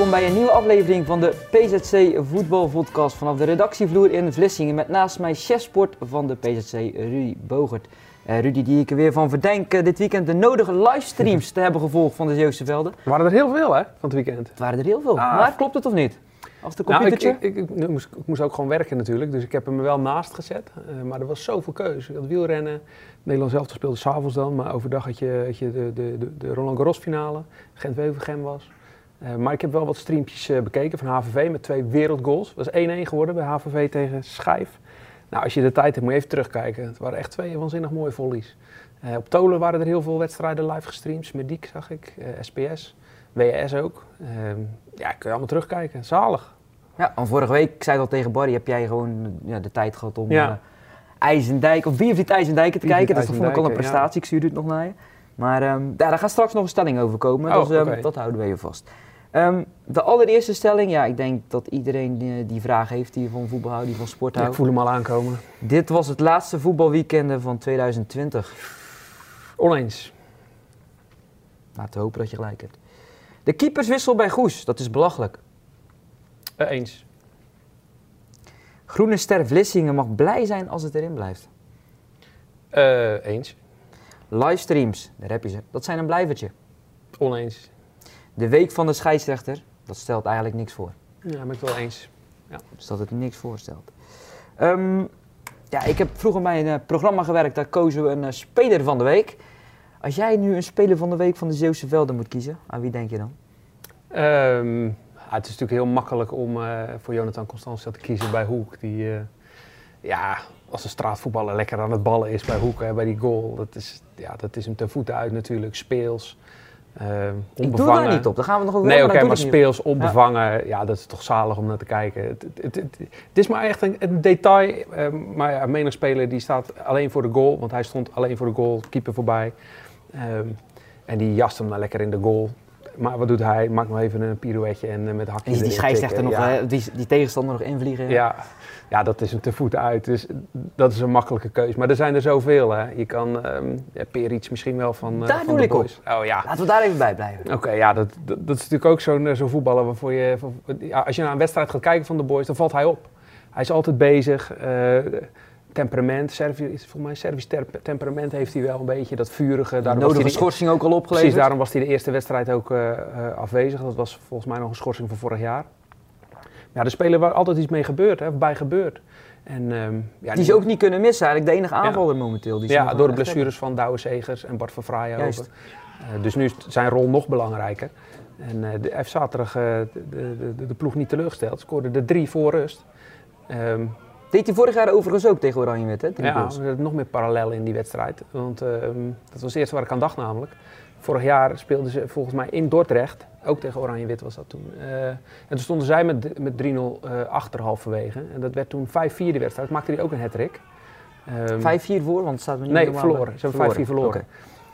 Welkom bij een nieuwe aflevering van de PZC Voetbalpodcast vanaf de redactievloer in Vlissingen. Met naast mij chefsport van de PZC, Rudy Bogert. Uh, Rudy, die ik er weer van verdenk uh, dit weekend de nodige livestreams te hebben gevolgd van de Zeeuwse velden. Er waren er heel veel hè, van het weekend. Het waren er heel veel. Ah. Maar klopt het of niet? Als de computertje? Nou, ik, ik, ik, moest, ik, moest, ook gewoon werken natuurlijk, dus ik heb hem er wel naast gezet. Uh, maar er was zoveel keuze. Ik had wielrennen, Nederland zelf speelde s'avonds dan, maar overdag had je, had je de, de, de, de Roland Garros finale, Gent-Wevelgem was. Uh, maar ik heb wel wat streampjes uh, bekeken van HVV met twee wereldgoals. Dat was 1-1 geworden bij HVV tegen Schijf. Nou, als je de tijd hebt, moet je even terugkijken. Het waren echt twee waanzinnig mooie volleys. Uh, op Tolen waren er heel veel wedstrijden live gestreamd. Smediek zag ik, SPS, WS ook. Ehm, ja, kun je allemaal terugkijken. Zalig. Ja, en vorige week, ik zei al tegen Barry, heb jij gewoon ja, de tijd gehad om ja. IJzendijk, of wie of die IJzendijken te kijken. Dat vond ik al een prestatie, ja. ik stuurde het nog naar je. Maar um, daar gaat straks nog een stelling over komen, oh, dus um, okay. dat houden we je vast. Um, de allereerste stelling, ja, ik denk dat iedereen die, die vraag heeft die van voetbal houdt, die van sport houdt. ik voel hem al aankomen. Dit was het laatste voetbalweekende van 2020. Oneens. Laten we hopen dat je gelijk hebt. De keeperswissel bij Goes, dat is belachelijk. Uh, eens. Groene Ster Vlissingen mag blij zijn als het erin blijft. Uh, eens. Livestreams, daar heb je ze. Dat zijn een blijvertje. Oneens. De week van de scheidsrechter, dat stelt eigenlijk niks voor. Ja, ben ik wel eens. Ja. Dus dat het niks voorstelt. Um, ja, ik heb vroeger bij een uh, programma gewerkt, daar kozen we een uh, speler van de week. Als jij nu een speler van de week van de Zeeuwse Velden moet kiezen, aan wie denk je dan? Um, ja, het is natuurlijk heel makkelijk om uh, voor Jonathan Constantia te kiezen bij Hoek. Die, ja, als een straatvoetballer lekker aan het ballen is bij Hoek, hè, bij die goal. Dat is, ja, dat is hem ten voeten uit natuurlijk, speels. Uh, ik doe daar niet op, daar gaan we nog over Nee, oké, okay, maar speels, onbevangen, ja. ja. dat is toch zalig om naar te kijken. Het, het, het, het is maar echt een, een detail, uh, maar ja, menig speler die staat alleen voor de goal, want hij stond alleen voor de goal, keeper voorbij. Um, en die jast hem nou lekker in de goal. Maar wat doet hij? Maakt nog even een pirouetje en uh, met hakjes. En die scheidsrechter nog, ja. die, die tegenstander nog invliegen. Ja, ja, dat is een te voet uit. Dus dat is een makkelijke keuze. Maar er zijn er zoveel. Hè. Je kan um, ja, Peric misschien wel van. Uh, daar van doe ik boys. op. Oh, ja. Laten we daar even bij blijven. Oké, okay, ja, dat, dat, dat, is natuurlijk ook zo'n zo voetballer waarvoor je. Ja, als je naar een wedstrijd gaat kijken van de boys, dan valt hij op. Hij is altijd bezig. Uh, temperament, Servisch, volgens mij Servisch temperament heeft hij wel een beetje, dat vurige. Daarom nodige was schorsing ook al opgeleverd. Precies, daarom was hij de eerste wedstrijd ook uh, uh, afwezig. Dat was volgens mij nog een schorsing van vorig jaar. Ja, de speler waar altijd iets mee gebeurt, hè, bij gebeurt. En, um, ja, die ze ook niet kunnen missen, eigenlijk de enige aanvaller ja. momenteel. Die ja, door de blessures van Douwe Segers en Bart van Fraaien. Uh, dus nu is zijn rol nog belangrijker. En uh, de, heeft zaterdag de, de, de, de, ploeg niet teleurgesteld. Scoorde de drie voor rust. Um, Deed hij vorig jaar overigens ook tegen Oranje Wit, hè? Ja, er zit nog meer parallellen in die wedstrijd. Want um, dat was het eerste waar ik aan dacht namelijk. Vorig jaar speelden ze volgens mij in Dordrecht. Ook tegen Oranje-Wit was dat toen. Uh, en toen stonden zij met, met 3-0 uh, achter halverwege. En dat werd toen 5-4 de wedstrijd. Maakte hij ook een hat-trick. Um, 5-4 voor, want het staat me niet Nee, verloren. Ze hebben 5-4 verloren.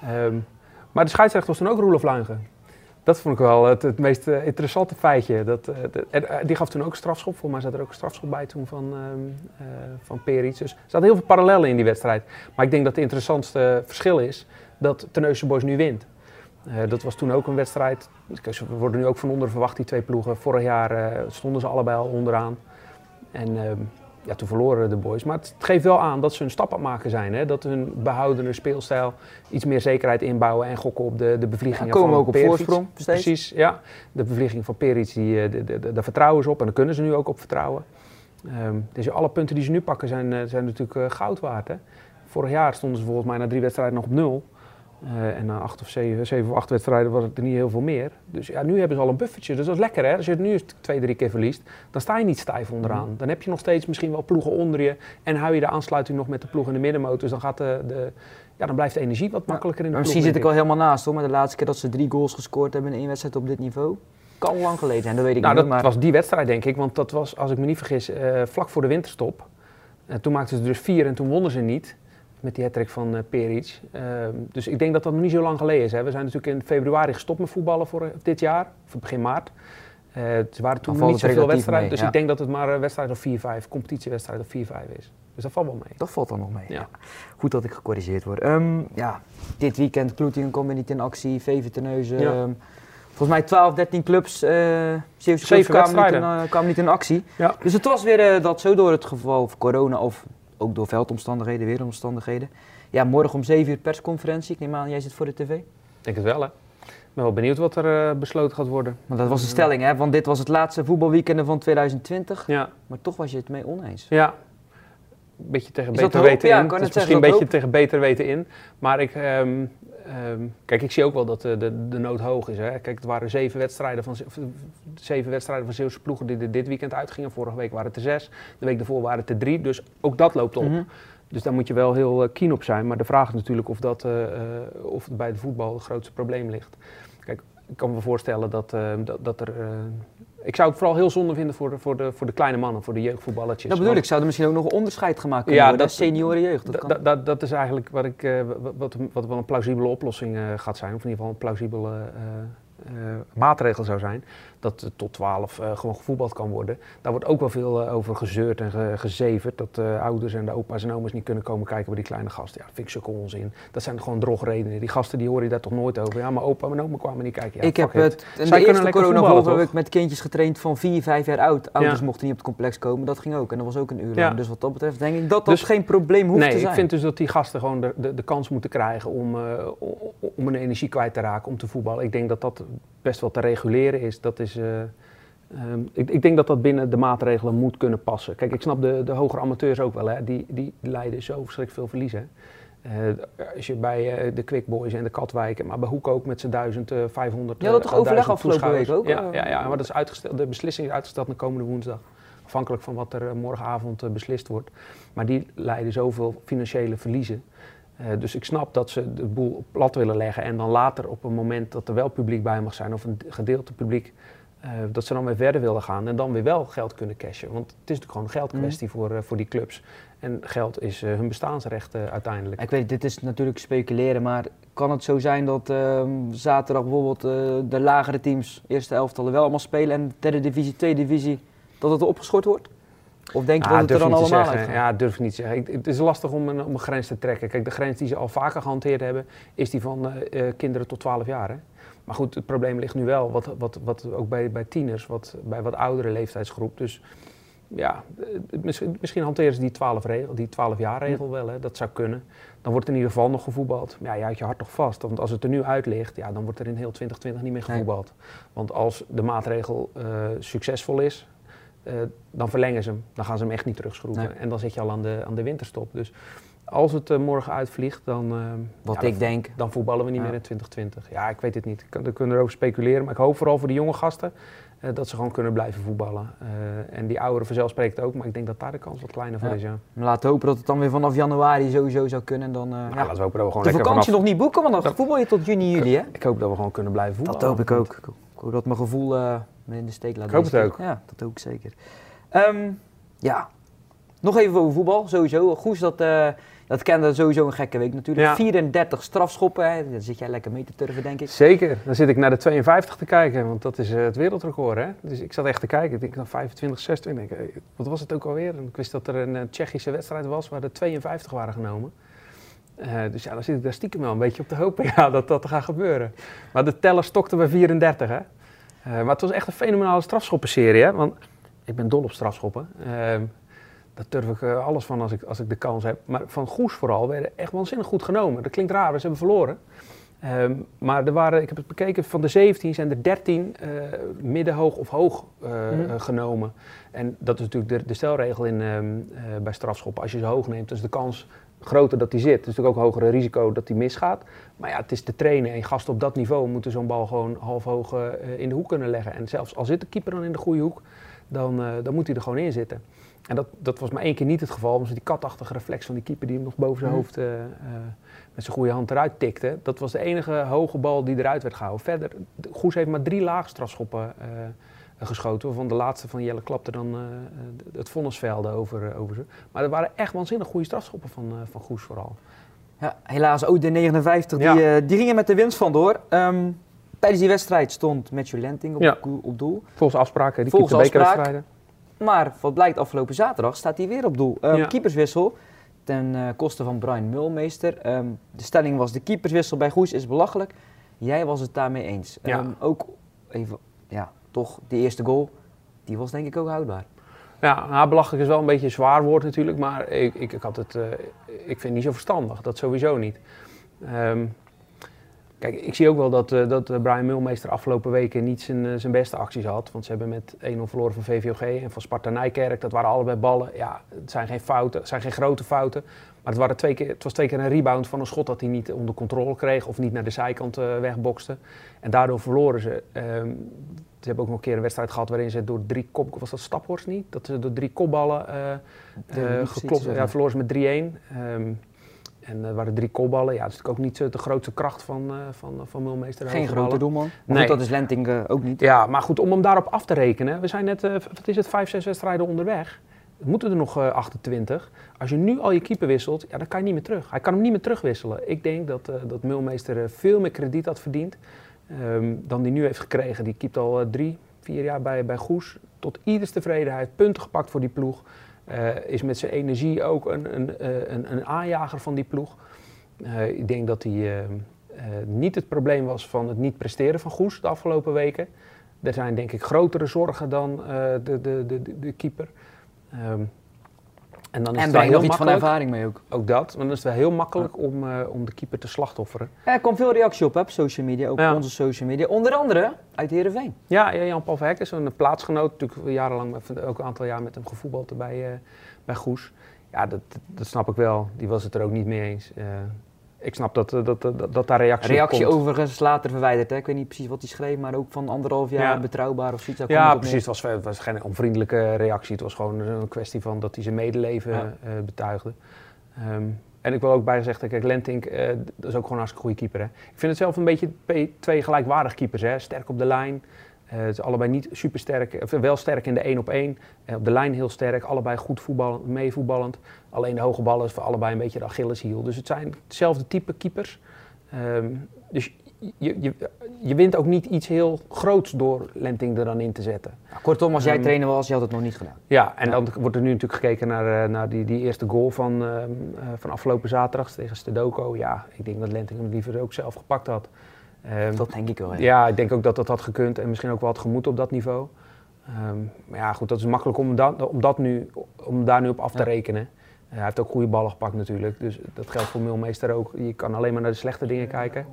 Okay. Um, maar de scheidsrechter was toen ook Roelof Luigen. Dat vond ik wel het, meest uh, interessante feitje. Dat, uh, de, uh, die gaf toen ook strafschop. Voor mij zat er ook een strafschop bij toen van, van Peric. Dus er zaten heel veel parallellen in die wedstrijd. Maar ik denk dat het interessantste verschil is dat Terneuzen Boys nu wint. Uh, dat was toen ook een wedstrijd. Ze worden nu ook van onder verwacht, die twee ploegen. Vorig jaar uh, stonden ze allebei al onderaan. En uh, ja, toen verloren de boys. Maar het geeft wel aan dat ze een stap aan het maken zijn. Hè? Dat hun behoudende speelstijl iets meer zekerheid inbouwen en gokken op de, de bevliegingen ja, komen van ook op voorsprong steeds. Precies, ja. De bevlieging van Peric, die, de, de, de, daar vertrouwen ze op en daar kunnen ze nu ook op vertrouwen. Um, dus alle punten die ze nu pakken zijn, zijn natuurlijk goud waard. Hè? Vorig jaar stonden ze volgens mij na drie wedstrijden nog op nul. Uh, en na acht of zeven, zeven of acht wedstrijden was het er niet heel veel meer. Dus ja, nu hebben ze al een buffertje. Dus dat is lekker hè. Als je het nu twee, drie keer verliest, dan sta je niet stijf onderaan. Dan heb je nog steeds misschien wel ploegen onder je. En hou je de aansluiting nog met de ploeg in de middenmotor. Dus dan, gaat de, de, ja, dan blijft de energie wat makkelijker in de ploeg. Misschien zit ik al helemaal naast hoor. Maar de laatste keer dat ze drie goals gescoord hebben in één wedstrijd op dit niveau. Kan lang geleden zijn, dat weet ik nou, niet. Dat maar... was die wedstrijd denk ik. Want dat was, als ik me niet vergis, uh, vlak voor de winterstop. En toen maakten ze dus vier en toen wonnen ze niet met die hattrick van uh, Peric. Uh, dus ik denk dat dat nog niet zo lang geleden is. Hè. We zijn natuurlijk in februari gestopt met voetballen voor dit jaar, of begin maart. Uh, het waren toen niet zoveel wedstrijden, dus ja. ik denk dat het maar een wedstrijd of 4-5, competitiewedstrijd of 4-5 is. Dus dat valt wel mee. Dat valt dan nog mee. Ja. ja. Goed dat ik gecorrigeerd word. Um, ja, dit weekend Kloetingen komt niet in actie, VV Terneuzen. Ja. Um, volgens mij 12, 13 clubs, uh, 7 clubs kwamen niet, in, uh, kwamen niet in actie. Dus het was weer dat zo door het geval van corona of ook door veldomstandigheden, weeromstandigheden. Ja, morgen om 7 uur persconferentie. Ik neem aan, jij zit voor de tv? Ik denk het wel, hè. Ik ben wel benieuwd wat er uh, besloten gaat worden. Maar dat was de stelling, hè? Want dit was het laatste voetbalweekend van 2020. Ja. Maar toch was je het mee oneens. Ja. Een beetje tegen beter weten ja, in. Het is misschien een beetje tegen beter weten in. Maar ik, um, um, kijk, ik zie ook wel dat de, de, de nood hoog is. Hè. Kijk, het waren zeven wedstrijden van, zeven wedstrijden van Zeeuwse ploegen die er dit weekend uitgingen. Vorige week waren het er zes. De week daarvoor waren het er drie. Dus ook dat loopt op. Mm -hmm. Dus daar moet je wel heel uh, keen op zijn. Maar de vraag is natuurlijk of, dat, uh, uh, of het bij de voetbal het grootste probleem ligt. Kijk, ik kan me voorstellen dat, dat, dat, er ik zou het vooral heel zonde vinden voor de, voor de, voor de kleine mannen, voor de jeugdvoetballetjes. Dat bedoel ik, zou er misschien ook nog een onderscheid gemaakt kunnen ja, worden, dat, senioren jeugd. Dat, dat, dat, is eigenlijk wat, ik, uh, wat, wat wel een plausibele oplossing uh, gaat zijn, of in ieder geval een plausibele uh, maatregel zou zijn dat tot 12 uh, gewoon gevoetbald kan worden. Daar wordt ook wel veel uh, over gezeurd en ge gezeverd. Dat uh, ouders en de opa's en oma's niet kunnen komen kijken bij die kleine gasten. Ja, dat vind ik zulke onzin. Dat zijn gewoon drogredenen. Die gasten die horen je daar toch nooit over. Ja, maar opa en oma kwamen niet kijken. Ja, ik heb het, in de eerste corona heb ik met kindjes getraind van 4, 5 jaar oud. Ouders mochten niet op het complex komen. Dat ging ook. En dat was ook een uur lang. Ja. Dus wat dat betreft denk ik dat dat dus, geen probleem hoeft nee, te zijn. Nee, ik vind dus dat die gasten gewoon de, de, de kans moeten krijgen om, om een energie kwijt te raken om te voetballen. Ik denk dat dat best wel te reguleren is. Dat is... Um, ik, ik, denk dat dat binnen de maatregelen moet kunnen passen. Kijk, ik snap de, de hogere amateurs ook wel, hè. Die, die lijden zo verschrikkelijk veel verliezen. Uh, als je bij uh, de Quick Boys en de Katwijken, maar bij Hoek ook met z'n 1500. Ja, dat toch overleg afgelopen week ook? Ja, ja, ja, maar dat is uitgesteld, de beslissing is uitgesteld naar komende woensdag. Afhankelijk van wat er morgenavond beslist wordt. Maar die lijden zoveel financiële verliezen. dus ik snap dat ze de boel plat willen leggen en dan later op een moment dat er wel publiek bij mag zijn of een gedeelte publiek uh, dat ze dan weer verder willen gaan en dan weer wel geld kunnen cashen. Want het is natuurlijk gewoon een geldkwestie mm. voor, uh, voor die clubs. En geld is uh, hun bestaansrecht uiteindelijk. Ik weet, dit is natuurlijk speculeren, maar kan het zo zijn dat ehm, zaterdag bijvoorbeeld de lagere teams, eerste elftallen, wel allemaal spelen en derde divisie, tweede divisie, dat het opgeschort wordt? Of denk je ah, dat het er dan allemaal zeggen. Ja, durf ik niet te zeggen. het is lastig om een, om een grens te trekken. Kijk, de grens die ze al vaker gehanteerd hebben, is die van kinderen tot 12 jaar. Hè? Maar goed, het probleem ligt nu wel, wat, wat, wat ook bij, bij tieners, wat, bij wat oudere leeftijdsgroep. Dus ja, misschien, misschien hanteren ze die 12, regel, die 12 jaar regel wel, hè. dat zou kunnen. Dan wordt in ieder geval nog gevoetbald. Maar ja, je houdt je hart toch vast. Want als het er nu uit ligt, ja, dan wordt er in heel 2020 niet meer gevoetbald. Want als de maatregel uh, succesvol is, uh, dan verlengen ze hem. Dan gaan ze hem echt niet terugschroeven. En dan zit je al aan de, aan de winterstop. Dus als het uh, morgen uitvliegt, dan, uh, Wat ik denk. dan voetballen we niet meer in 2020. Ja, ik weet het niet. We kunnen erover speculeren. Maar ik hoop vooral voor de jonge gasten uh, dat ze gewoon kunnen blijven voetballen. en die ouderen vanzelfsprekend ook. Maar ik denk dat daar de kans wat kleiner voor is. Ja. Laten hopen dat het dan weer vanaf januari sowieso zou kunnen. Dan, ja, laten we hopen dat we gewoon de vakantie nog niet boeken, want dan dat, voetbal je tot juni, juli. Hè? Ik hoop dat we gewoon kunnen blijven voetballen. Dat hoop ik ook. Ik hoop dat mijn gevoel me in de steek laat. Ik hoop het ook. Ja, dat hoop ik zeker. Um, ja, nog even over voetbal. Sowieso. Goes dat dat kende sowieso een gekke week natuurlijk. 34 strafschoppen, hè. dan zit jij lekker mee te turven, denk ik. Zeker, dan zit ik naar de 52 te kijken, want dat is uh, het wereldrecord. Hè? Dus ik zat echt te kijken, ik denk dan 25, 26, denk, ik, wat was het ook alweer? En ik wist dat er een uh, Tsjechische wedstrijd was waar er 52 waren genomen. Uh, dus ja, dan zit ik daar stiekem wel een beetje op te hopen ja, dat dat gaat gebeuren. Maar de teller stokte bij 34, hè. maar het was echt een fenomenale strafschoppenserie, hè. Want ik ben dol op strafschoppen. Ehm, daar durf ik eh, alles van als ik, als ik de kans heb. Maar van Goes vooral werden echt waanzinnig goed genomen. Dat klinkt raar, we hebben verloren. Um, maar er waren, ik heb het bekeken, van de 17 zijn er 13 uh, eh, middenhoog of hoog uh, mm. genomen. En dat is natuurlijk de, de stelregel in, um, bij strafschoppen. Als je ze hoog neemt, is de kans groter dat die zit. Het is natuurlijk ook een hogere risico dat die misgaat. Maar ja, het is te trainen en gasten op dat niveau moeten zo'n bal gewoon half hoog in de hoek kunnen leggen. En zelfs al zit de keeper dan in de goede hoek, dan, dan moet hij er gewoon in zitten. En dat, dat was maar één keer niet het geval, omdat die katachtige reflex van die keeper die hem nog boven zijn mhm. hoofd uh, uh, met zijn goede hand eruit tikte. Dat was de enige hoge bal die eruit werd gehouden. Verder, Goes heeft maar drie laagstrafschoppen uh, geschoten, waarvan de laatste van Jelle klapte dan het vonnisvelde over, over ze. Maar er waren echt waanzinnig goede strafschoppen van, van Goes vooral. Ja, helaas ook de 59, die, die gingen met de winst vandoor. Um, tijdens die wedstrijd stond Matthew Lenting op, ja. op doel. Volgens afspraken, die Volgens bekerwedstrijden. Maar wat blijkt afgelopen zaterdag staat hij weer op doel. Um, Keeperswissel ten uh, koste van Brian Mulmeester. Um, de stelling was de keeperswissel bij Goes is belachelijk. Jij was het daarmee eens. Ja. Um, ook even, ja, toch die eerste goal, die was denk ik ook houdbaar. Ja, nou, belachelijk is wel een beetje een zwaar woord natuurlijk, maar ik, ik, ik had het, uh, ik vind het niet zo verstandig, dat sowieso niet. Um, kijk, ik zie ook wel dat, uh, dat eh, Brian Mulmeester afgelopen weken niet zijn, zijn beste acties had. Want ze hebben met 1-0 verloren van VVOG en van Sparta Nijkerk. Dat waren allebei ballen. Ja, het zijn geen fouten, het zijn geen grote fouten. Maar het, waren twee keer, het was twee keer een rebound van een schot dat hij niet onder controle kreeg of niet naar de zijkant uh, wegbokste. En daardoor verloren ze. Um, ze hebben ook nog een keer een wedstrijd gehad waarin ze door drie kop... Was dat Staphorst niet? Dat ze door drie kopballen uh, geklopt... Ja, verloren ze met 3-1. Um, ehm, en er waren drie kopballen. Ja, dat is natuurlijk ook niet de grootste kracht van, uh, van, van Mulmeester. Geen grote doelman. Maar nee. goed, dat is Lenting uh, ook niet. Ja, maar goed, om hem daarop af te rekenen. We zijn net, uh, wat is het, vijf, zes wedstrijden onderweg. Er moeten er nog 28. Als je nu al je keeper wisselt, ja, dan kan je niet meer terug. Hij kan hem niet meer terugwisselen. Ik denk dat, dat Mulmeester veel meer krediet had verdiend um, dan die nu heeft gekregen. Die keept al drie, vier jaar bij, bij Goes. Tot ieders tevredenheid. Punten gepakt voor die ploeg. Uh, is met zijn energie ook een, een, eh, een, een aanjager van die ploeg. Uh, ik denk dat hij niet het probleem was van het niet presteren van Goes de afgelopen weken. Er zijn denk ik grotere zorgen dan de, de, de, de, keeper. Um, en dan is en het heel iets van ervaring mee ook. Ook dat, maar dan is het wel heel makkelijk om, uh, om de keeper te slachtofferen. Er komt veel reactie op, hè, op social media, ook ja. op onze social media. Onder andere uit Heerenveen. Ja, ja Jan-Paul Verhek is een plaatsgenoot. Natuurlijk jarenlang, ook een aantal jaar met hem gevoetbald bij, uh, bij Goes. Ja, dat, dat snap ik wel. Die was het er ook niet mee eens. Uh, ik snap dat, dat, dat, dat daar reactie Reactie komt. overigens later verwijderd. Hè? Ik weet niet precies wat hij schreef, maar ook van anderhalf jaar ja. betrouwbaar of zoiets. Ja, precies. Het was, het was, geen onvriendelijke reactie. Het was gewoon een kwestie van dat hij zijn medeleven ja. uh, betuigde. Um, en ik wil ook bijzeggen, kijk, Lentink, uh, dat is ook gewoon een hartstikke goede keeper. Hè? Ik vind het zelf een beetje twee gelijkwaardige keepers. Hè? Sterk op de lijn. Uh, het is allebei niet super sterk, of wel sterk in de 1 op 1. Uh, op de lijn heel sterk, allebei goed voetballend, meevoetballend. Alleen de hoge ballen is voor allebei een beetje de Achilleshiel. Dus het zijn hetzelfde type keepers. Um, dus je, je, je wint ook niet iets heel groots door Lenting er dan in te zetten. Ja, kortom, als jij um, trainer was, je had het nog niet gedaan. Ja, en ja. dan wordt er nu natuurlijk gekeken naar, naar die, die eerste goal van, uh, van afgelopen zaterdag tegen Stedoko. Ja, ik denk dat Lenting hem liever ook zelf gepakt had. Um, dat denk ik wel. Ja. ja. ik denk ook dat dat had gekund en misschien ook wel had gemoet op dat niveau. Um, maar ja, goed, dat is makkelijk om, dat, om, dat nu, om daar nu op af te ja. rekenen. Uh, hij heeft ook goede ballen gepakt natuurlijk, dus dat geldt voor Milmeester ook. Je kan alleen maar naar de slechte dingen kijken,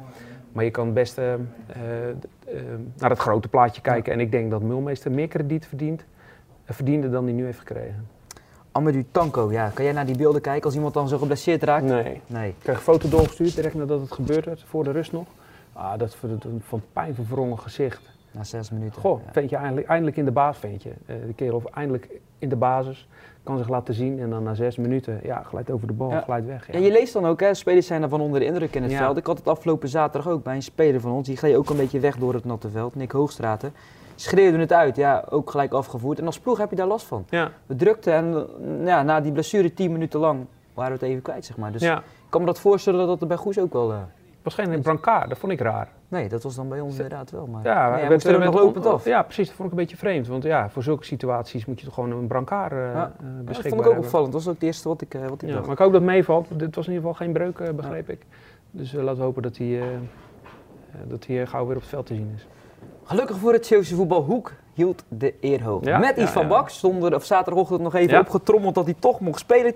maar je kan best uh, uh, naar het grote plaatje kijken. En ik denk dat Milmeester meer krediet verdient, verdiende dan hij nu heeft gekregen. Amadou Tanko, ja. kan jij naar die beelden kijken als iemand dan zo geblesseerd raakt? Nee. nee. Ik kreeg een foto doorgestuurd direct nadat het gebeurde, voor de rust nog. Ah, dat van pijn verwrongen gezicht. Na zes minuten. Goh, ja. vind je eindelijk, eindelijk in de baas, vind je. Uh, de kerel eindelijk in de basis, kan zich laten zien en dan na zes minuten, ja, glijdt over de bal, ja. glijdt weg. Ja. En je leest dan ook, hè, spelers zijn van onder de indruk in het veld. Ik had het afgelopen zaterdag ook bij een speler van ons, die gleed ook een beetje weg door het natte veld, Nick Hoogstraten. Schreeuwde het uit, ja, ook gelijk afgevoerd. En als ploeg heb je daar last van. Ja. We drukten en ja, na die blessure tien minuten lang waren we het even kwijt, zeg maar. Dus ik kan me dat voorstellen dat het bij Goes ook wel... Uh, was geen brancard, dat vond ik raar. Nee, dat was dan bij ons inderdaad wel. Maar ja, nee, werd er nog lopend af. Ja, precies. Dat vond ik een beetje vreemd. Want ja, voor zulke situaties moet je toch gewoon een brancard uh, ja. beschikbaar Dat vond ik ook opvallend. Dat was ook het eerste wat ik, uh, wat ik ja, dacht. Maar ik hoop dat het meevalt. Dit was in ieder geval geen breuk, begreep ja. ik. Dus laten we hopen dat hij, dat hij gauw weer op het veld te zien is. Gelukkig voor het Zeeuwse voetbal, Hoek hield de eer hoog. Ja? Met iets van Bak stond er op zaterdagochtend nog even opgetrommeld dat hij toch mocht spelen.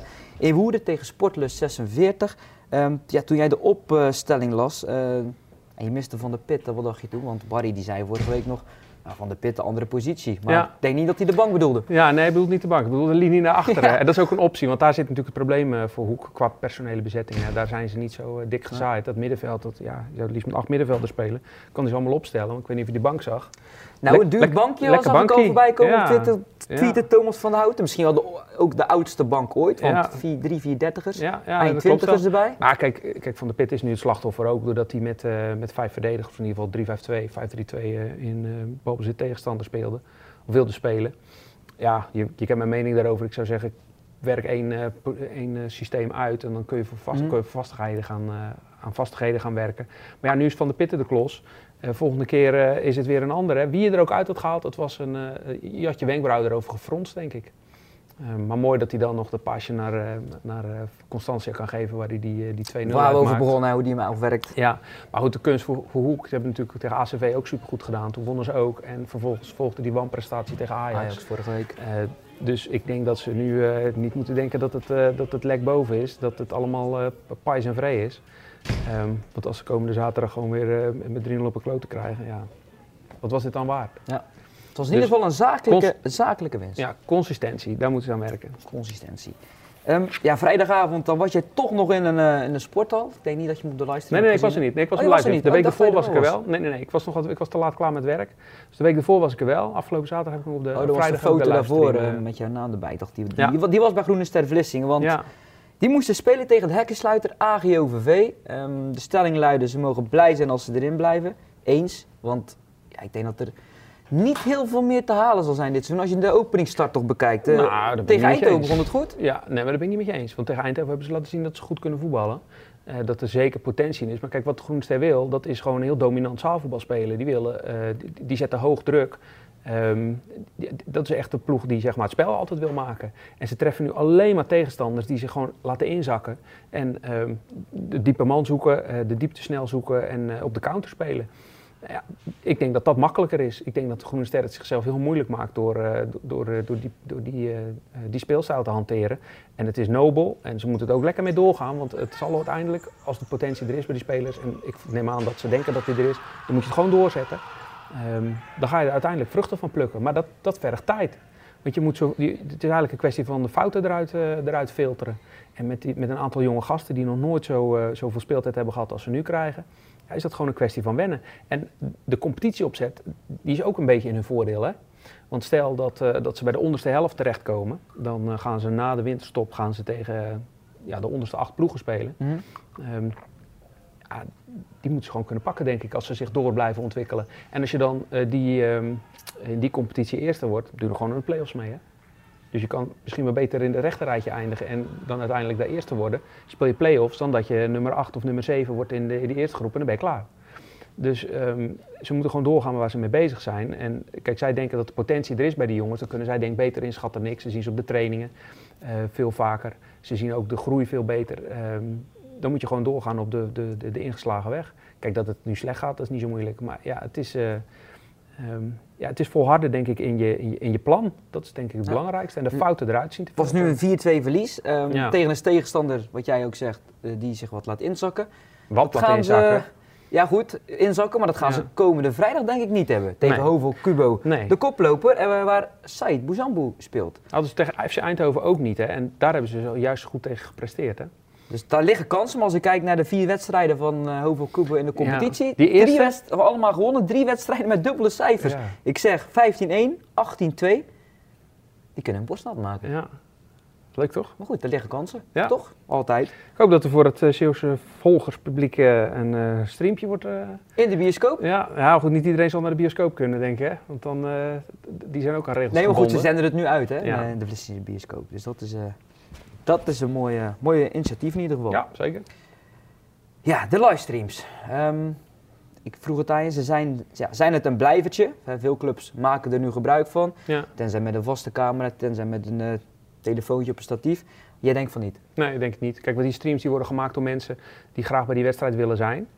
2-0 in Woerden tegen Sportlus 46. Um, ja, toen jij de opstelling las uh, en je miste Van de Pitten, wat dacht je toen? Want Barry die zei vorige week nog, nou, Van de Pitten andere positie. Maar ja. ik denk niet dat hij de bank bedoelde. Ja, nee, hij bedoelt niet de bank. Hij bedoelde de linie naar achteren. Ja. En dat is ook een optie, want daar zit natuurlijk het probleem uh, voor Hoek qua personele bezetting. Ja, daar zijn ze niet zo uh, dik gezaaid. Dat middenveld, dat, ja, je zou liefst met acht middenvelders spelen. Kan hij ze allemaal opstellen, want ik weet niet of je die bank zag. Nou, een duur bankje als ik al voorbij komen ja. Twitter. Tweette Thomas van der Houten. Misschien wel de, ook de oudste bank ooit, want ja. 4, 3 430ers. Ja, ja, 21ers erbij. Maar kijk, kijk, Van der Pit is nu het slachtoffer ook doordat hij met, uh, met vijf verdedigers, in ieder geval 3-5-2, 5-3-2 uh, in uh, balbezit tegenstander speelde, of wilde spelen. Ja, je, je kent mijn mening daarover. Ik zou zeggen, werk één, uh, één systeem uit en dan kun je voor, vast, mm. kun je voor vastigheden gaan, aan vastigheden gaan werken. Maar ja, nu is Van der Pitten de klos. Volgende keer is het weer een andere. Wie je er ook uit had gehaald, het was een, je had je wenkbrauw erover gefronst, denk ik. Ehm, maar mooi dat hij dan nog de pasje naar, uh, naar uh, Constantia kan geven, waar hij die, die 2-0 Waar we over begonnen, hoe die hem afwerkt. Ja, maar goed, de kunst voor, voor Hoek, ze hebben natuurlijk tegen ACV ook supergoed gedaan. Toen wonnen ze ook en vervolgens volgde die wanprestatie tegen Ajax. Ajax vorige week. dus ik denk dat ze nu niet moeten denken dat het, dat het lek boven is, dat het allemaal pais en vrij is. Um, want als ze komende zaterdag gewoon weer met 3-0 op een kloot te krijgen, ja, wat was dit dan waard? Ja. Het was in ieder geval een zakelijke, zakelijke winst. Ja, consistentie, daar moeten ze aan werken. Consistentie. Um, ja, vrijdagavond, dan was je toch nog in een, uh, in een sporthal. Ik denk niet dat je moet de livestream Nee, nee, ik was er niet. Nee, ik was oh. Niet. De week oh, ervoor was ik er wel. Nee, nee, nee. Ik was, nog, ik was te laat klaar met werk. Dus de week ervoor was ik er wel. Afgelopen zaterdag heb ik nog op de oh, vrijdag was foto daarvoor uh, met jouw naam erbij. Dacht die, die, die, die, was bij Groene Ster Vlissingen. Want ja. die moesten spelen tegen het hekkensluiter AGOVV. Um, ehm, de stelling luidde, ze mogen blij zijn als ze erin blijven. Eens, want ja, ik denk dat er niet heel veel meer te halen zal zijn dit seizoen. Als je de openingsstart toch bekijkt. Uh, nou, tegen Eindhoven begon het goed. Ja, nee, maar daar ben ik niet met je eens. Want tegen Eindhoven hebben ze laten zien dat ze goed kunnen voetballen. Uh, dat er zeker potentie in is. Maar kijk, wat Groenster wil, dat is gewoon heel dominant zaalvoetbal spelen. Die, willen, uh, die, die, zetten hoog druk. Um, die, dat is echt de ploeg die zeg maar, het spel altijd wil maken. En ze treffen nu alleen maar tegenstanders die zich gewoon laten inzakken. En um, de diepe man zoeken, de diepte snel zoeken en op de counter spelen. Ja, ik denk dat dat makkelijker is. Ik denk dat de Groene Ster het zichzelf heel moeilijk maakt door, uh, door, uh, door, die, door die, uh, die speelstijl te hanteren. En het is nobel en ze moeten het ook lekker mee doorgaan, want het zal uiteindelijk, als de potentie er is bij die spelers, en ik neem aan dat ze denken dat die er is, dan moet je het gewoon doorzetten. Um, dan ga je er uiteindelijk vruchten van plukken. Maar dat, dat vergt tijd. Want je moet zo, het is eigenlijk een kwestie van de fouten eruit, eruit filteren. En met, die, met een aantal jonge gasten die nog nooit zo, zoveel speeltijd hebben gehad als ze nu krijgen, ja, is dat gewoon een kwestie van wennen. En de competitieopzet, die is ook een beetje in hun voordeel. Hè? Want stel dat, uh, dat ze bij de onderste helft terechtkomen, dan uh, gaan ze na de winterstop gaan ze tegen ja, de onderste acht ploegen spelen. Mm -hmm. um, ja, die moeten ze gewoon kunnen pakken, denk ik, als ze zich door blijven ontwikkelen. En als je dan uh, die, um, in die competitie eerste wordt, doe er gewoon een play-offs mee. Hè? Dus je kan misschien wel beter in de rechterrijtje eindigen en dan uiteindelijk de eerste worden. Speel je play-offs dan dat je nummer 8 of nummer 7 wordt in de, in de eerste groep en dan ben je klaar. Dus um, ze moeten gewoon doorgaan waar ze mee bezig zijn. En kijk, zij denken dat de potentie er is bij die jongens. Dan kunnen zij denk ik beter inschatten ik. Ze zien ze op de trainingen uh, veel vaker. Ze zien ook de groei veel beter. Um, dan moet je gewoon doorgaan op de, de, de, ingeslagen weg. Kijk, dat het nu slecht gaat, dat is niet zo moeilijk. Maar ja, het is... Uh, Um, ja, het is volharden denk ik in je, in je, in je, plan. Dat is denk ik het ja. belangrijkste. En de fouten eruit zien te Het was nu een 4-2 verlies. Um, ja. Tegen een tegenstander, wat jij ook zegt, uh, die zich wat laat inzakken. Wat laat inzakken? Ze, ja goed, inzakken, maar dat gaan ja. ze komende vrijdag denk ik niet hebben. Tegen nee. Hovel Kubo. Nee. De koploper en waar Said Bouzambou speelt. Hadden ze tegen FC Eindhoven ook niet. Hè? En daar hebben ze juist goed tegen gepresteerd. Hè? Dus daar liggen kansen. Maar als ik kijk naar de vier wedstrijden van uh, Hovel Kubo in de competitie. Ja, die eerste... Drie wedst allemaal gewonnen. Drie wedstrijden met dubbele cijfers. Ja. Ik zeg 15-1, 18-2. Die kunnen een borstnat maken. Ja. Leuk toch? Maar goed, er liggen kansen. Ja. Toch? Altijd. Ik hoop dat er voor het uh, Zeeuwse volgerspubliek uh, een uh, streampje wordt... In de bioscoop? Ja, ja, goed, niet iedereen zal naar de bioscoop kunnen, denk ik. Hè? Want dan, die zijn ook aan regels Nee, maar goed, ze zenden het nu uit, hè? Ja. De Vlissische bioscoop. Dus dat is... Dat is een mooie, mooie initiatief in ieder geval. Ja, zeker. Ja, de livestreams. Um, ik vroeg het aan je, ze zijn, ja, zijn het een blijvertje? Veel clubs maken er nu gebruik van. Ja. Tenzij met een vaste camera, tenzij met een uh, telefoontje op een statief. Jij denkt van niet? Nee, ik denk het niet. Kijk, want die streams die worden gemaakt door mensen die graag bij die wedstrijd willen zijn.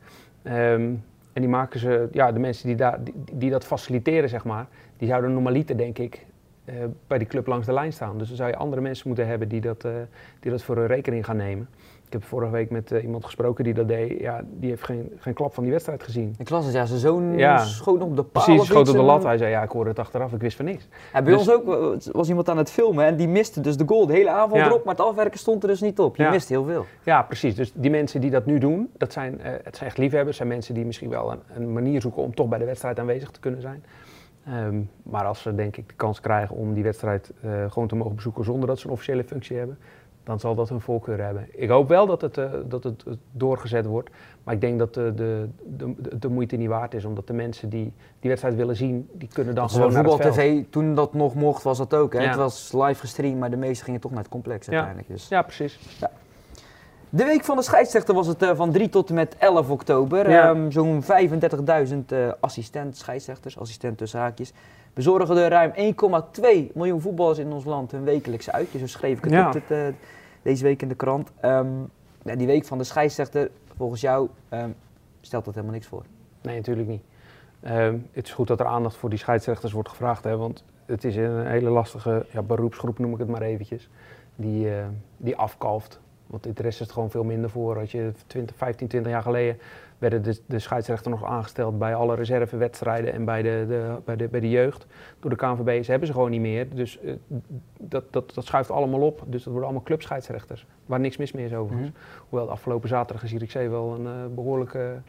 Um, en die maken ze, ja, de mensen die, daar, die, die dat faciliteren, zeg maar, die zouden normaliter, denk ik, uh, bij die club langs de lijn staan. Dus dan zou je andere mensen moeten hebben die dat, uh, die dat voor hun rekening gaan nemen. Ik heb vorige week met uh, iemand gesproken die dat deed. Ja, die heeft geen, geen klap van die wedstrijd gezien. Ik las het, ja. Zijn zoon ja. schoot op de paal Precies, schoot op de lat. Hij zei, ja, ik hoorde het achteraf, ik wist van niks. Ja, bij dus, ons ook was iemand aan het filmen en die miste dus de goal. De hele avond ja. erop, maar het afwerken stond er dus niet op. Je mist heel veel. Ja, precies. Dus die mensen die dat nu doen, dat zijn, uh, het zijn echt liefhebbers. zijn mensen die misschien wel een, een manier zoeken om toch bij de wedstrijd aanwezig te kunnen zijn. Um, maar als ze denk ik de kans krijgen om die wedstrijd uh, gewoon te mogen bezoeken zonder dat ze een officiële functie hebben, dan zal dat hun voorkeur hebben. Ik hoop wel dat het, uh, dat het doorgezet wordt, maar ik denk dat de, de, de, de, moeite niet waard is, omdat de mensen die die wedstrijd willen zien, die kunnen dan gewoon naar het TV, toen dat nog mocht, was dat ook. Hè? Ja. Het was live gestreamd, maar de meesten gingen toch naar het complex uiteindelijk. Ja, dus. ja precies. Ja. De week van de scheidsrechter was het uh, van 3 tot en met 11 oktober. Ja. Um, Zo'n 35.000 uh, assistent scheidsrechters, assistent tussen haakjes. bezorgen er ruim 1,2 miljoen voetballers in ons land hun wekelijkse uitje. Zo schreef ik het ja. op uh, deze week in de krant. Um, ja, die week van de scheidsrechter, volgens jou, um, stelt dat helemaal niks voor? Nee, natuurlijk niet. Het is goed dat er aandacht voor die scheidsrechters wordt gevraagd, hè, want het is een hele lastige ja, beroepsgroep, noem ik het maar eventjes, die, die afkalft. Want interesse is het gewoon veel minder voor. Als je 20, 15, 20 jaar geleden werden de, de scheidsrechter nog aangesteld bij alle reservewedstrijden en bij de, de, bij, de, bij de jeugd. Door de KNVB ze hebben ze gewoon niet meer. Dus uh, dat, dat, dat schuift allemaal op. Dus dat worden allemaal clubscheidsrechters. Waar niks mis mee is overigens. Mm -hmm. Hoewel de afgelopen zaterdag in Zierikzee wel een uh, behoorlijke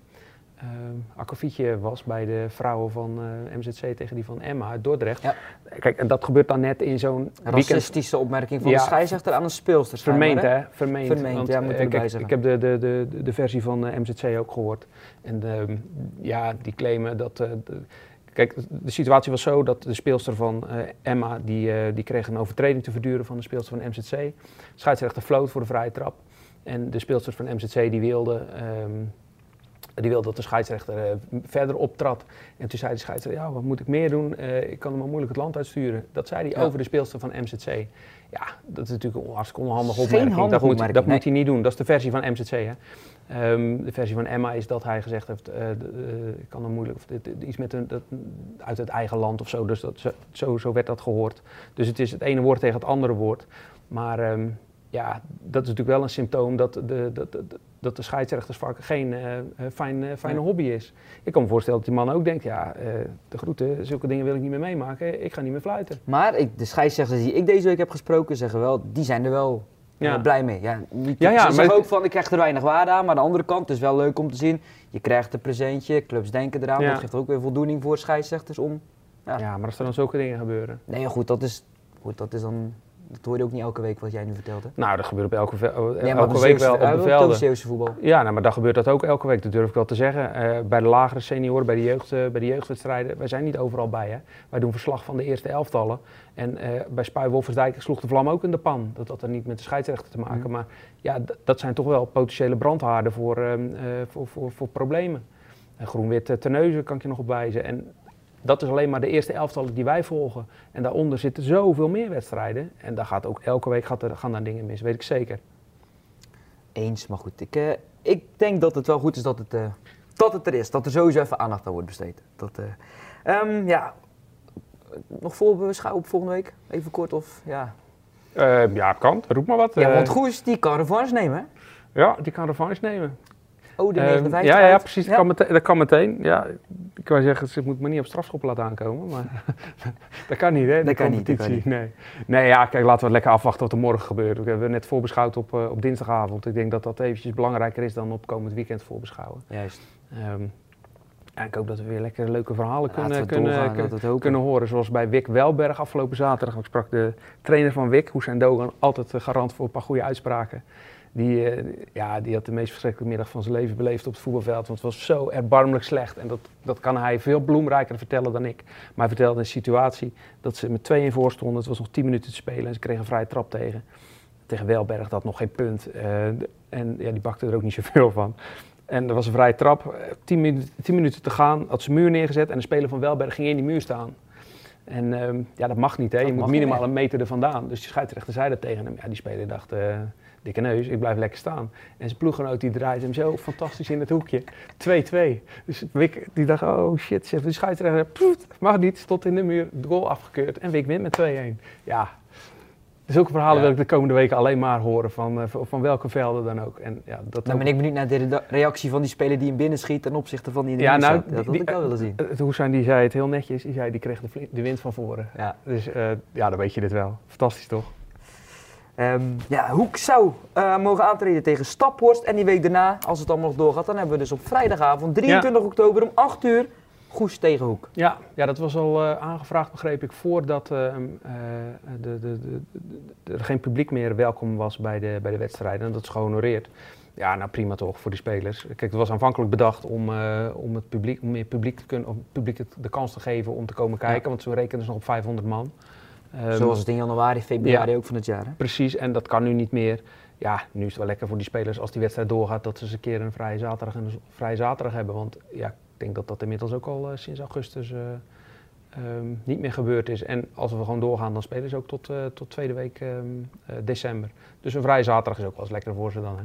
akkefietje was bij de vrouwen van uh, MZC tegen die van Emma uit Dordrecht. Ja. Kijk, en dat gebeurt dan net in zo'n Racistische opmerking van ja. de scheidsrechter aan een speelster. Vermeend, hè? Vermeend. Vermeend, Want, ja, moet uh, kijk, ik heb de, de, de, de versie van MZC ook gehoord. En ja, die claimen dat... De, kijk, de situatie was zo dat de speelster van Emma, die, die kreeg een overtreding te verduren van de speelster van MZC. Scheidsrechter floot voor de vrije trap. En de speelster van MZC die wilde... Um, die wilde dat de scheidsrechter uh, verder optrad. En toen zei de scheidsrechter, ja, wat moet ik meer doen? Uh, ik kan hem maar moeilijk het land uitsturen. Dat zei hij ja. over de speelster van MZC. Ja, dat is natuurlijk een hartstikke onhandige opmerking. Geen dat, moet, dat nee. moet hij niet doen. Dat is de versie van MZC. Hè. Um, de versie van Emma is dat hij gezegd heeft, uh, ik kan hem moeilijk, of dit, iets met een, dat, uit het eigen land of zo. Dus dat, zo, zo werd dat gehoord. Dus het is het ene woord tegen het andere woord. Maar um, ja, dat is natuurlijk wel een symptoom dat de, dat, dat, dat de scheidsrechtersvak geen uh, fijn, uh, fijne hobby is. Ik kan me voorstellen dat die man ook denkt, ja, uh, de groeten, zulke dingen wil ik niet meer meemaken, ik ga niet meer fluiten. Maar ik, de scheidsrechters die ik deze week heb gesproken zeggen wel, die zijn er wel ja. blij mee. Ja, niet, ja, ja, ze zeggen ook van, ik krijg er weinig waarde aan, maar aan de andere kant, het is wel leuk om te zien, je krijgt een presentje, clubs denken eraan, dat geeft ook weer voldoening voor scheidsrechters om... Ja, ja maar als er dan zulke dingen gebeuren. Nee, goed, dat is, goed, dat is dan dat hoor je ook niet elke week wat jij nu vertelde. Nou, dat gebeurt op elke, nee, elke week wel op de velden. voetbal. Ja, nou, maar dan gebeurt dat ook elke week, dat durf ik wel te zeggen. Uh, bij de lagere senioren, bij de, jeugd, uh, bij de jeugdwedstrijden, wij zijn niet overal bij. Hè. Wij doen verslag van de eerste elftallen. En uh, bij Spui Wolfersdijk sloeg de vlam ook in de pan. Dat had er niet met de scheidsrechter te maken. Mm. Maar ja, dat zijn toch wel potentiële brandhaarden voor, voor, voor, voor, problemen. Groen-wit Terneuzen kan ik je nog op wijzen. En dat is alleen maar de eerste elftallen die wij volgen. En daaronder zitten zoveel meer wedstrijden. En daar gaat ook elke week gaat er, gaan daar dingen mis, weet ik zeker. Eens, maar goed. Ik, uh, ik denk dat het wel goed is dat het, uh, dat het er is. Dat er sowieso even aandacht aan wordt besteed. Dat, uh, um, ja, nog voorbeschouwen op volgende week? Even kort of ja? ja, kan. Roep maar wat. Ja, want Goes die kan revanche nemen. Ja, die kan revanche nemen. Oh, de 59 um, ja, ja, precies. Ja. Dat, kan meteen, dat kan meteen. Ja, ik kan zeggen, ze moet me niet op strafschop laten aankomen. Maar dat kan niet, hè? Dat kan niet, dat kan niet. Nee. nee, ja, kijk, laten we lekker afwachten wat er morgen gebeurt. We hebben net voorbeschouwd op, uh, op dinsdagavond. Ik denk dat dat eventjes belangrijker is dan op komend weekend voorbeschouwen. Juist. Um, ja, ik hoop dat we weer lekker leuke verhalen kunnen, kunnen, kunnen, kunnen horen. Zoals bij Wick Welberg afgelopen zaterdag. Ik sprak de trainer van Wick, Hussein Dogan, altijd garant voor een paar goede uitspraken. Die, uh, ja, die had de meest verschrikkelijke middag van zijn leven beleefd op het voetbalveld. Want het was zo erbarmelijk slecht. En dat, dat kan hij veel bloemrijker vertellen dan ik. Maar hij vertelde een situatie dat ze met 2-1 voor stonden. Het was nog 10 minuten te spelen en ze kregen een vrije trap tegen. Tegen Welberg, dat nog geen punt. Uh, en ja, die bakte er ook niet zoveel van. En er was een vrije trap. 10 minuten, 10 minuten te gaan, had ze muur neergezet. En de speler van Welberg ging in die muur staan. En um, ja, dat mag niet. Hè? Je moet minimaal niet, een meter er vandaan. Dus de scheidsrechter zei dat tegen hem. Ja, die speler dacht, uh, dikke neus, ik blijf lekker staan. En zijn ploeggenoot die draait hem zo fantastisch in het hoekje. 2-2. Dus Wick die dacht, oh shit, chef. De scheidsrechter, mag niet, stond in de muur, de goal afgekeurd. En Wick wint met 2-1. Ja, zulke verhalen ja. wil ik de komende weken alleen maar horen, van, uh, van welke velden dan ook. En, ja, dat nou ben ik benieuwd naar de reactie van die speler die hem binnenschiet ten opzichte van die in de ja, nou, Dat had ik wel willen zien. Hoesijn die zei het heel netjes, die zei die kreeg de, de wind van voren. Ja. Dus uh, ja, dan weet je dit wel. Fantastisch toch? Um, ja, Hoek zou uh, mogen aantreden tegen Staphorst. En die week daarna, als het allemaal nog doorgaat, dan hebben we dus op vrijdagavond 23 ja. oktober om 8 uur Goes tegen Hoek. Ja, ja dat was al uh, aangevraagd, begreep ik, voordat uh, uh, de, de, de, er geen publiek meer welkom was bij de, bij de wedstrijden. En dat is gehonoreerd. Ja, nou prima toch voor die spelers. Kijk, het was aanvankelijk bedacht om, om, het publiek, om meer publiek, te kunnen, om publiek de kans te geven om te komen kijken. Ja. Want zo rekenen ze nog op 500 man. Um, Zoals het in januari, februari ja, ook van het jaar. Hè? Precies, en dat kan nu niet meer. Ja, nu is het wel lekker voor die spelers als die wedstrijd doorgaat dat ze eens een keer een vrije zaterdag en een vrije zaterdag hebben. Want ja, ik denk dat dat inmiddels ook al uh, sinds augustus uh, ehm, niet meer gebeurd is. En als we gewoon doorgaan, dan spelen ze ook tot, tot tweede week ehm, december. Dus een vrije zaterdag is ook wel eens lekker voor ze dan. Hè?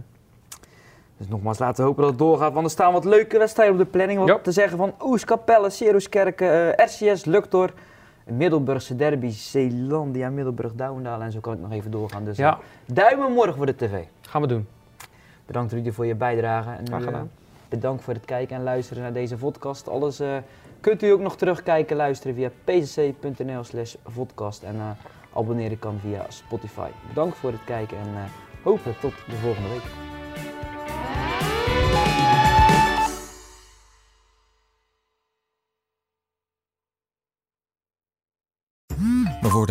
Dus nogmaals, laten we hopen dat het doorgaat. Want er staan wat leuke wedstrijden op de planning. Wat te zeggen van Oeskapelle, Seruskerken, RCS, Luctor. Middelburgse derby, Zeelandia, Middelburg, Douwendaal en zo kan ik nog even doorgaan. Dus ja. duimen morgen voor de tv. Gaan we doen. Bedankt Rudy voor je bijdrage. En Graag gedaan. bedankt voor het kijken en luisteren naar deze podcast. Alles uh, kunt u ook nog terugkijken, luisteren via pcc.nl slash vodcast. En uh, abonneren kan via Spotify. Bedankt voor het kijken en hopelijk tot de volgende week.